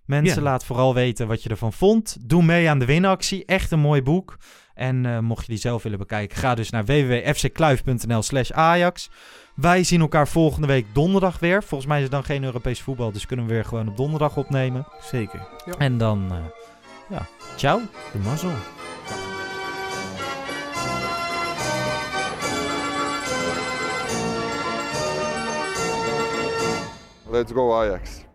Mensen, Ja. laat vooral weten wat je ervan vond. Doe mee aan de winactie. Echt een mooi boek. En eh, mocht je die zelf willen bekijken, ga dus naar www.fckluif.nl slash Ajax. Wij zien elkaar volgende week donderdag weer. Volgens mij is het dan geen Europees voetbal, dus kunnen we weer gewoon op donderdag opnemen. Zeker. En dan, eh, ja, ciao. De mazzel. Let's go Ajax.